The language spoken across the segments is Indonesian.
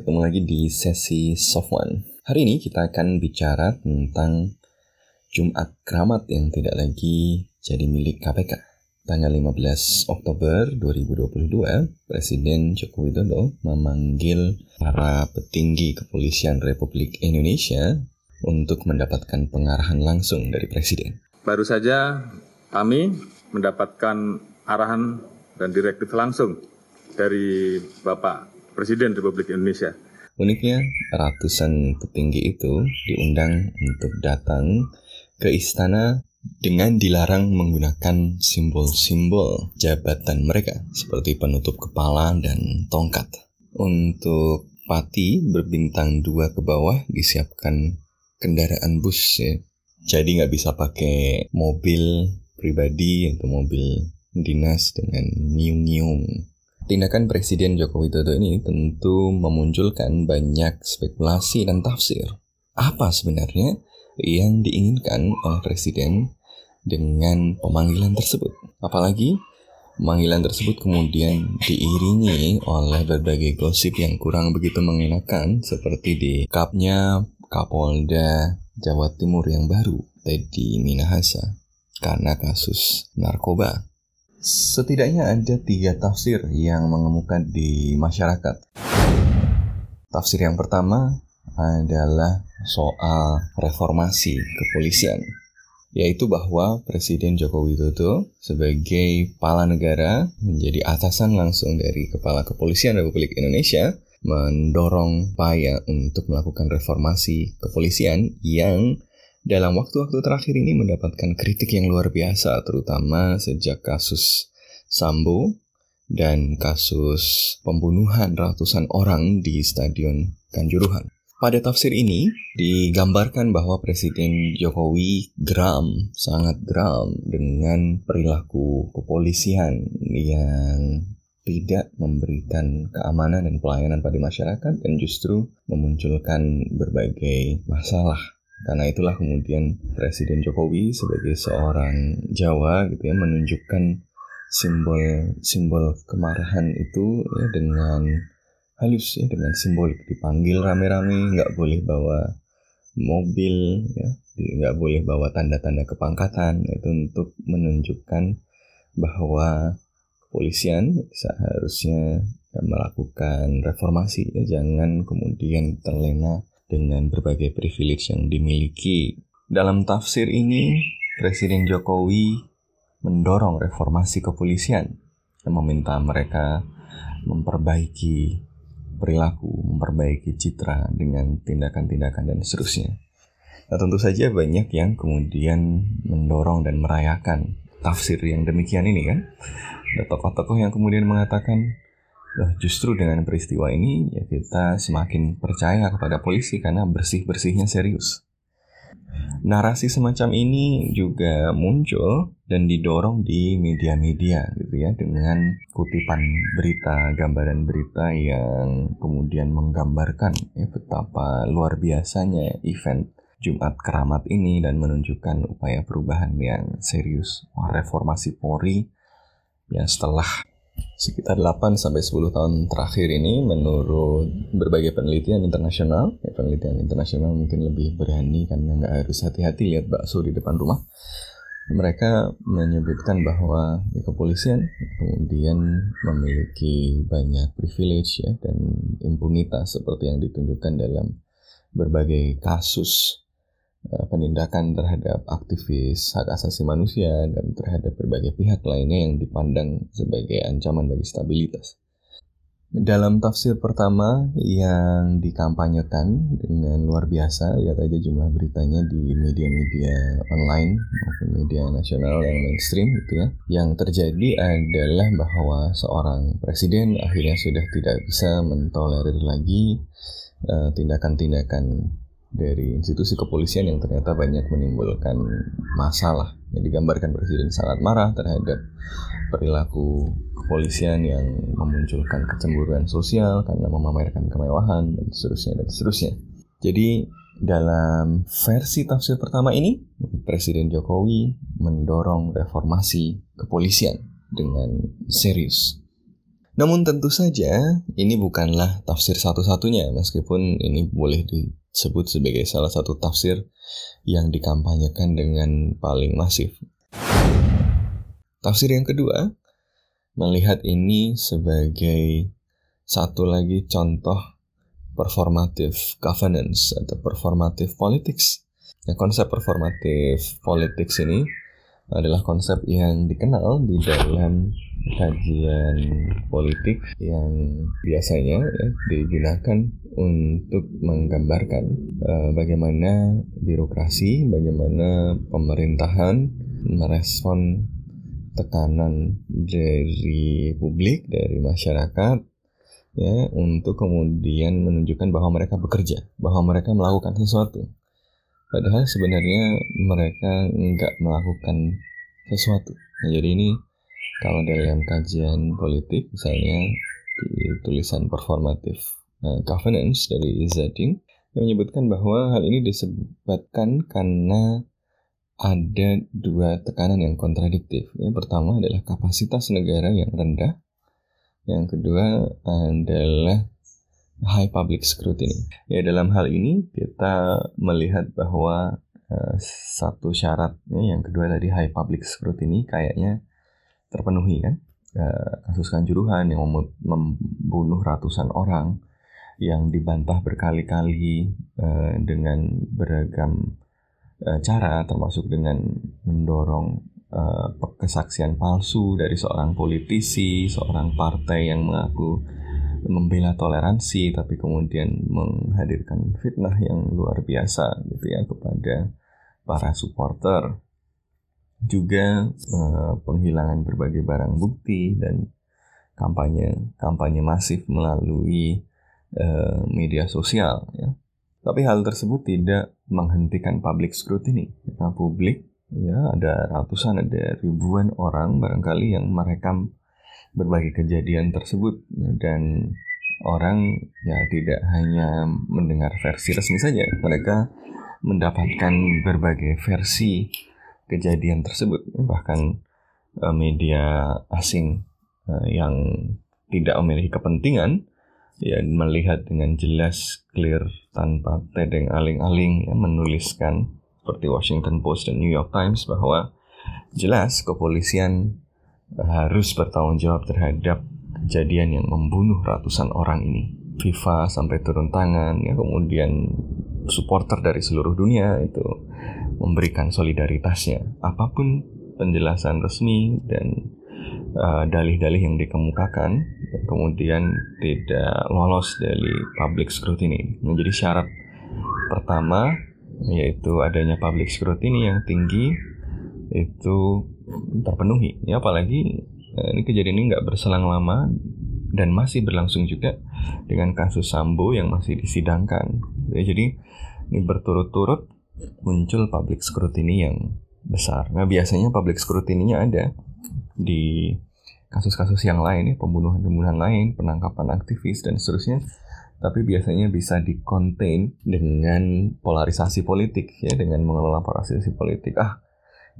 Ketemu lagi di sesi soft one. Hari ini kita akan bicara tentang Jumat Keramat yang tidak lagi jadi milik KPK. Tanggal 15 Oktober 2022, Presiden Joko Widodo memanggil para petinggi kepolisian Republik Indonesia untuk mendapatkan pengarahan langsung dari Presiden. Baru saja kami mendapatkan arahan dan direktif langsung dari Bapak Presiden Republik Indonesia. Uniknya, ratusan petinggi itu diundang untuk datang ke istana dengan dilarang menggunakan simbol-simbol jabatan mereka seperti penutup kepala dan tongkat. Untuk pati berbintang dua ke bawah disiapkan kendaraan bus ya. Jadi nggak bisa pakai mobil pribadi atau mobil dinas dengan nyiung-nyiung Tindakan Presiden Joko Widodo ini tentu memunculkan banyak spekulasi dan tafsir. Apa sebenarnya yang diinginkan oleh Presiden dengan pemanggilan tersebut? Apalagi pemanggilan tersebut kemudian diiringi oleh berbagai gosip yang kurang begitu mengenakan seperti di kapnya Kapolda Jawa Timur yang baru, Teddy Minahasa, karena kasus narkoba. Setidaknya ada tiga tafsir yang mengemuka di masyarakat. Tafsir yang pertama adalah soal reformasi kepolisian, yaitu bahwa Presiden Joko Widodo sebagai kepala negara menjadi atasan langsung dari Kepala Kepolisian Republik Indonesia mendorong upaya untuk melakukan reformasi kepolisian yang dalam waktu-waktu terakhir ini mendapatkan kritik yang luar biasa, terutama sejak kasus Sambo dan kasus pembunuhan ratusan orang di Stadion Kanjuruhan. Pada tafsir ini digambarkan bahwa Presiden Jokowi geram, sangat geram dengan perilaku kepolisian yang tidak memberikan keamanan dan pelayanan pada masyarakat dan justru memunculkan berbagai masalah karena itulah kemudian Presiden Jokowi sebagai seorang Jawa gitu ya menunjukkan simbol simbol kemarahan itu ya dengan halus ya dengan simbolik. Dipanggil rame-rame nggak boleh bawa mobil ya nggak boleh bawa tanda-tanda kepangkatan. Itu untuk menunjukkan bahwa kepolisian seharusnya melakukan reformasi ya jangan kemudian terlena dengan berbagai privilege yang dimiliki. Dalam tafsir ini, Presiden Jokowi mendorong reformasi kepolisian yang meminta mereka memperbaiki perilaku, memperbaiki citra dengan tindakan-tindakan dan seterusnya. Nah, tentu saja banyak yang kemudian mendorong dan merayakan tafsir yang demikian ini kan. Ada tokoh-tokoh yang kemudian mengatakan Nah, justru dengan peristiwa ini ya kita semakin percaya kepada polisi karena bersih-bersihnya serius. Narasi semacam ini juga muncul dan didorong di media-media gitu ya dengan kutipan berita, gambaran berita yang kemudian menggambarkan ya betapa luar biasanya event Jumat Keramat ini dan menunjukkan upaya perubahan yang serius. Wah, reformasi Polri ya setelah sekitar 8 sampai 10 tahun terakhir ini menurut berbagai penelitian internasional, ya penelitian internasional mungkin lebih berani karena nggak harus hati-hati lihat bakso di depan rumah. Mereka menyebutkan bahwa ya, kepolisian kemudian memiliki banyak privilege ya dan impunitas seperti yang ditunjukkan dalam berbagai kasus penindakan terhadap aktivis hak asasi manusia dan terhadap berbagai pihak lainnya yang dipandang sebagai ancaman bagi stabilitas. Dalam tafsir pertama yang dikampanyekan dengan luar biasa, lihat aja jumlah beritanya di media-media online maupun media nasional yang mainstream gitu ya. Yang terjadi adalah bahwa seorang presiden akhirnya sudah tidak bisa mentolerir lagi tindakan tindakan-tindakan dari institusi kepolisian yang ternyata banyak menimbulkan masalah. Yang digambarkan presiden sangat marah terhadap perilaku kepolisian yang memunculkan kecemburuan sosial karena memamerkan kemewahan dan seterusnya dan seterusnya. Jadi dalam versi tafsir pertama ini, Presiden Jokowi mendorong reformasi kepolisian dengan serius. Namun tentu saja ini bukanlah tafsir satu-satunya meskipun ini boleh disebut sebagai salah satu tafsir yang dikampanyekan dengan paling masif. Tafsir yang kedua melihat ini sebagai satu lagi contoh performative governance atau performative politics. Nah, konsep performative politics ini adalah konsep yang dikenal di dalam kajian politik yang biasanya ya, digunakan untuk menggambarkan uh, bagaimana birokrasi, bagaimana pemerintahan merespon tekanan dari publik, dari masyarakat, ya, untuk kemudian menunjukkan bahwa mereka bekerja, bahwa mereka melakukan sesuatu. Padahal sebenarnya mereka nggak melakukan sesuatu. Nah, jadi ini kalau dalam kajian politik, misalnya di tulisan performative uh, governance dari Zading, yang menyebutkan bahwa hal ini disebabkan karena ada dua tekanan yang kontradiktif. Yang pertama adalah kapasitas negara yang rendah. Yang kedua adalah high public scrutiny. Ya dalam hal ini kita melihat bahwa uh, satu syaratnya yang kedua tadi high public scrutiny kayaknya terpenuhi kan. Uh, kasus kanjuruhan yang membunuh ratusan orang yang dibantah berkali-kali uh, dengan beragam Eh, cara termasuk dengan mendorong kesaksian palsu dari seorang politisi, seorang partai yang mengaku membela toleransi tapi kemudian menghadirkan fitnah yang luar biasa gitu ya kepada para supporter juga uh, penghilangan berbagai barang bukti dan kampanye kampanye masif melalui uh, media sosial ya tapi hal tersebut tidak menghentikan public scrutiny. Nah, publik ya ada ratusan, ada ribuan orang barangkali yang merekam berbagai kejadian tersebut dan orang ya tidak hanya mendengar versi resmi saja, mereka mendapatkan berbagai versi kejadian tersebut bahkan eh, media asing eh, yang tidak memiliki kepentingan ya melihat dengan jelas clear tanpa tedeng aling-aling ya, menuliskan seperti Washington Post dan New York Times bahwa jelas kepolisian harus bertanggung jawab terhadap kejadian yang membunuh ratusan orang ini. FIFA sampai turun tangan ya kemudian supporter dari seluruh dunia itu memberikan solidaritasnya apa pun penjelasan resmi dan Eh, dalih-dalih uh, yang dikemukakan kemudian tidak lolos dari public scrutiny. Menjadi syarat pertama yaitu adanya public scrutiny yang tinggi itu terpenuhi. Ya apalagi uh, ini kejadian ini nggak berselang lama dan masih berlangsung juga dengan kasus Sambo yang masih disidangkan. Ya, jadi ini berturut-turut muncul public scrutiny yang besar. Nah biasanya public scrutiny-nya ada di kasus-kasus yang lain ya pembunuhan-pembunuhan lain penangkapan aktivis dan seterusnya. Tapi biasanya bisa dikontain dengan polarisasi politik ya dengan mengelola polarisasi politik. Ah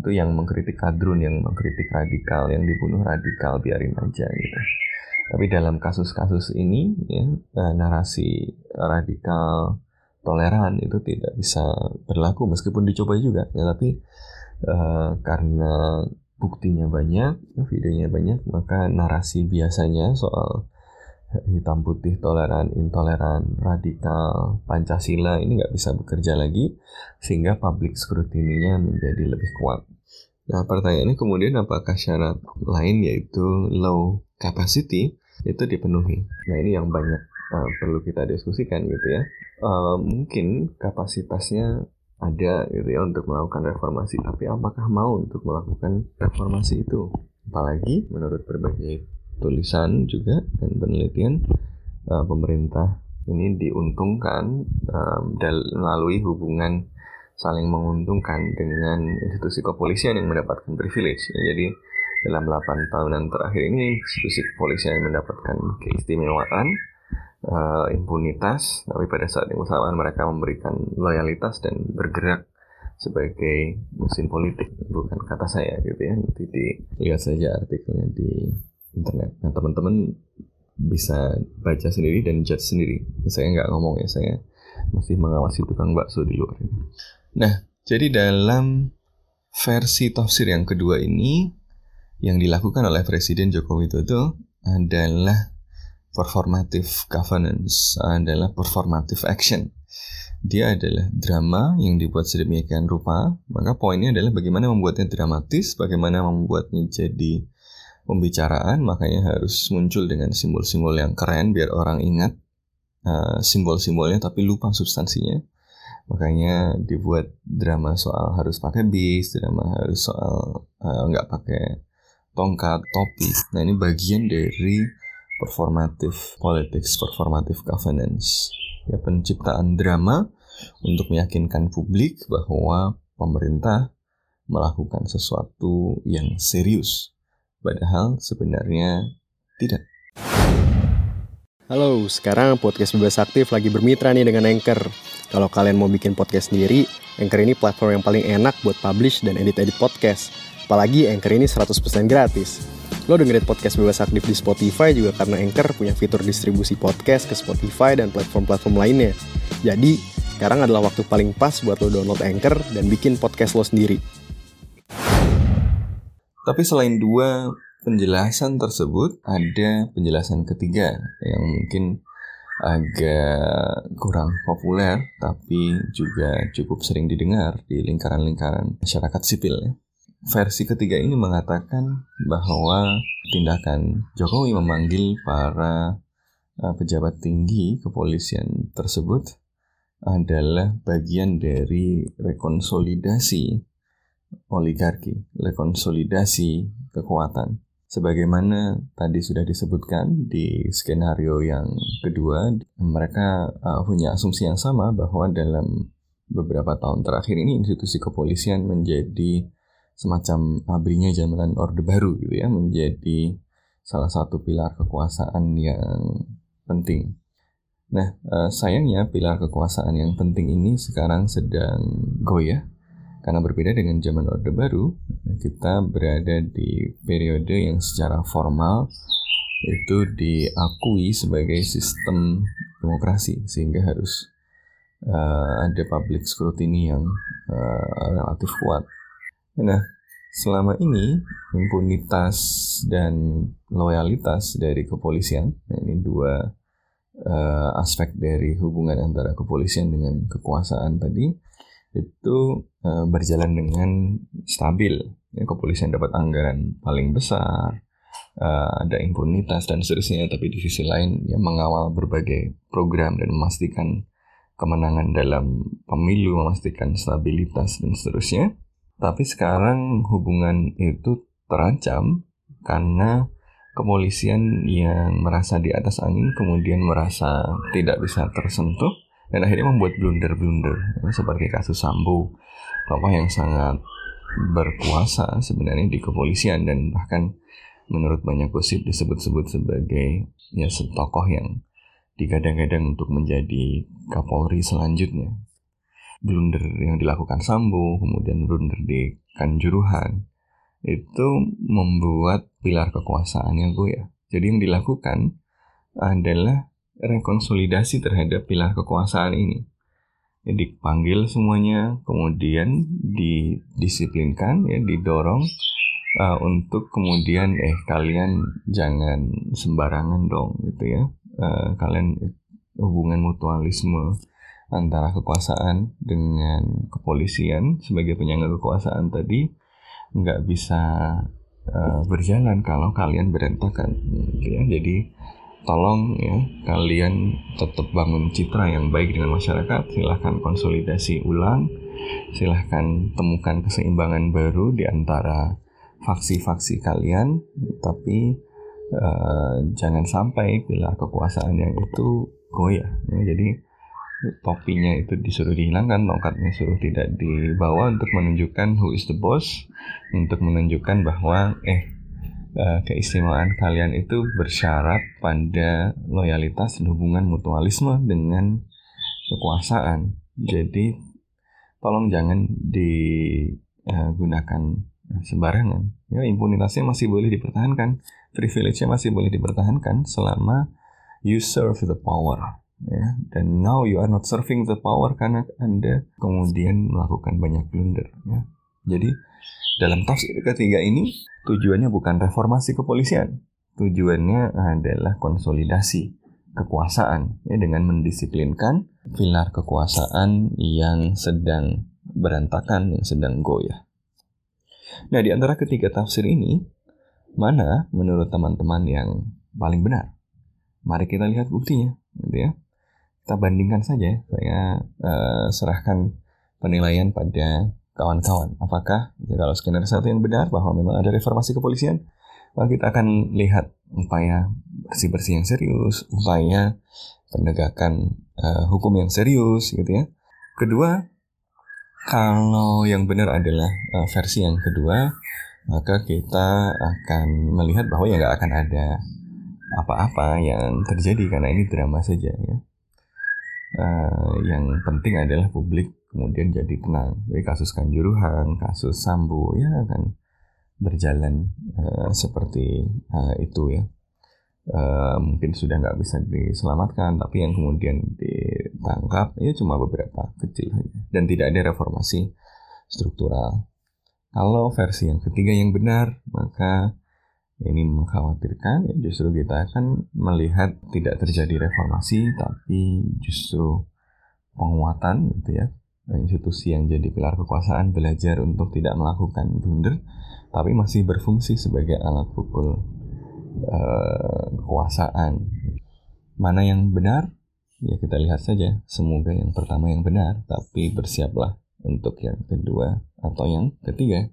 itu yang mengkritik kadrun yang mengkritik radikal yang dibunuh radikal biarin aja gitu. Tapi dalam kasus-kasus ini ya eh, narasi radikal toleran itu tidak bisa berlaku meskipun dicoba juga ya tapi uh, karena buktinya banyak, videonya banyak, maka narasi biasanya soal hitam putih, toleran, intoleran, radikal, Pancasila ini nggak bisa bekerja lagi sehingga public scrutiny-nya menjadi lebih kuat. Nah pertanyaannya kemudian apakah syarat lain yaitu low capacity itu dipenuhi. Nah ini yang banyak uh, perlu kita diskusikan gitu ya. Uh, mungkin kapasitasnya ada gitu ya untuk melakukan reformasi, tapi apakah mau untuk melakukan reformasi itu? Apalagi menurut berbagai tulisan juga dan penelitian uh, pemerintah ini diuntungkan um, melalui hubungan saling menguntungkan dengan institusi kepolisian yang mendapatkan privilege. Ya, jadi dalam 8 tahunan terakhir ini institusi kepolisian mendapatkan keistimewaan uh, impunitas tapi pada saat yang bersamaan mereka memberikan loyalitas dan bergerak sebagai mesin politik bukan kata saya gitu ya. Nanti dilihat saja artikelnya di internet. Nah teman-teman bisa baca sendiri dan judge sendiri. Saya nggak ngomong ya saya masih mengawasi tukang bakso di luar. Nah jadi dalam versi tafsir yang kedua ini yang dilakukan oleh Presiden Joko Widodo adalah performative governance, adalah performative action. Dia adalah drama yang dibuat sedemikian rupa, maka poinnya adalah bagaimana membuatnya dramatis, bagaimana membuatnya jadi pembicaraan, makanya harus muncul dengan simbol-simbol yang keren biar orang ingat uh, simbol-simbolnya tapi lupa substansinya. Makanya dibuat drama soal harus pakai bis, drama harus soal uh, pakai tongkat, topi. Nah ini bagian dari performative politics, performative governance. Ya penciptaan drama untuk meyakinkan publik bahwa pemerintah melakukan sesuatu yang serius. Padahal sebenarnya tidak. Halo, sekarang podcast Bebas Aktif lagi bermitra nih dengan Anchor. Kalau kalian mau bikin podcast sendiri, Anchor ini platform yang paling enak buat publish dan edit-edit podcast. Apalagi Anchor ini 100% gratis. Lo dengerin podcast bebas aktif di Spotify juga karena Anchor punya fitur distribusi podcast ke Spotify dan platform-platform lainnya. Jadi, sekarang adalah waktu paling pas buat lo download Anchor dan bikin podcast lo sendiri. Tapi selain dua penjelasan tersebut, ada penjelasan ketiga yang mungkin agak kurang populer tapi juga cukup sering didengar di lingkaran-lingkaran masyarakat sipil ya. Versi ketiga ini mengatakan bahwa tindakan Jokowi memanggil para uh, pejabat tinggi kepolisian tersebut adalah bagian dari rekonsolidasi oligarki, rekonsolidasi kekuatan. Sebagaimana tadi sudah disebutkan di skenario yang kedua, mereka uh, punya asumsi yang sama bahwa dalam beberapa tahun terakhir ini institusi kepolisian menjadi semacam abrinya zaman Orde Baru gitu ya menjadi salah satu pilar kekuasaan yang penting. Nah, eh, sayangnya pilar kekuasaan yang penting ini sekarang sedang goyah karena berbeda dengan zaman Orde Baru, kita berada di periode yang secara formal itu diakui sebagai sistem demokrasi sehingga harus uh, ada public scrutiny yang uh, relatif kuat Nah, selama ini impunitas dan loyalitas dari kepolisian, nah ini dua uh, aspek dari hubungan antara kepolisian dengan kekuasaan tadi, itu uh, berjalan dengan stabil. Ya, kepolisian dapat anggaran paling besar, uh, ada impunitas dan seterusnya, tapi di sisi lain ya mengawal berbagai program dan memastikan kemenangan dalam pemilu, memastikan stabilitas dan seterusnya. Tapi sekarang hubungan itu terancam karena kepolisian yang merasa di atas angin kemudian merasa tidak bisa tersentuh dan akhirnya membuat blunder-blunder. Seperti kasus Sambo bapak yang sangat berkuasa sebenarnya di kepolisian dan bahkan menurut banyak gosip disebut-sebut sebagai ya tokoh yang digadang-gadang untuk menjadi Kapolri selanjutnya blunder yang dilakukan Sambo, kemudian blunder di Kanjuruhan, itu membuat pilar kekuasaannya goyah. Jadi yang dilakukan adalah rekonsolidasi terhadap pilar kekuasaan ini. Jadi panggil semuanya, kemudian didisiplinkan, ya, didorong uh, untuk kemudian eh kalian jangan sembarangan dong gitu ya. Uh, kalian hubungan mutualisme antara kekuasaan dengan kepolisian sebagai penyangga kekuasaan tadi nggak bisa uh, berjalan kalau kalian berantakan gitu ya jadi tolong ya kalian tetap bangun citra yang baik dengan masyarakat silahkan konsolidasi ulang silahkan temukan keseimbangan baru di antara faksi-faksi kalian tapi uh, jangan sampai pilar kekuasaan yang itu goyah ya. jadi topinya itu disuruh dihilangkan, tongkatnya suruh tidak dibawa untuk menunjukkan who is the boss, untuk menunjukkan bahwa eh eh keistimewaan kalian itu bersyarat pada loyalitas dan hubungan mutualisme dengan kekuasaan. Jadi tolong jangan digunakan sembarangan. Ya impunitasnya masih boleh dipertahankan, privilege-nya masih boleh dipertahankan selama you serve the power ya dan now you are not serving the power karena anda kemudian melakukan banyak blunder ya. Jadi dalam tafsir ketiga ini tujuannya bukan reformasi kepolisian. Tujuannya adalah konsolidasi kekuasaan ya dengan mendisiplinkan pilar kekuasaan yang sedang berantakan yang sedang goyah. Nah di antara ketiga tafsir ini mana menurut teman-teman yang paling benar? Mari kita lihat buktinya gitu ya kita bandingkan saja saya uh, serahkan penilaian pada kawan-kawan. Apakah ya, kalau skenario satu yang benar bahwa memang ada reformasi kepolisian maka kita akan lihat upaya bersih-bersih yang serius upaya penegakan uh, hukum yang serius gitu ya. Kedua kalau yang benar adalah uh, versi yang kedua maka kita akan melihat bahwa ya nggak akan ada apa-apa yang terjadi karena ini drama saja ya uh, yang penting adalah publik kemudian jadi tenang. Jadi kasus Kanjuruhan, kasus Sambo ya akan berjalan uh, seperti uh, itu ya. Uh, mungkin sudah nggak bisa diselamatkan, tapi yang kemudian ditangkap ya cuma beberapa kecil dan tidak ada reformasi struktural. Kalau versi yang ketiga yang benar, maka ini mengkhawatirkan ya justru kita akan melihat tidak terjadi reformasi tapi justru penguatan gitu ya institusi yang jadi pilar kekuasaan belajar untuk tidak melakukan blunder tapi masih berfungsi sebagai alat pukul uh, kekuasaan. Mana yang benar? Ya kita lihat saja. Semoga yang pertama yang benar tapi bersiaplah untuk yang kedua atau yang ketiga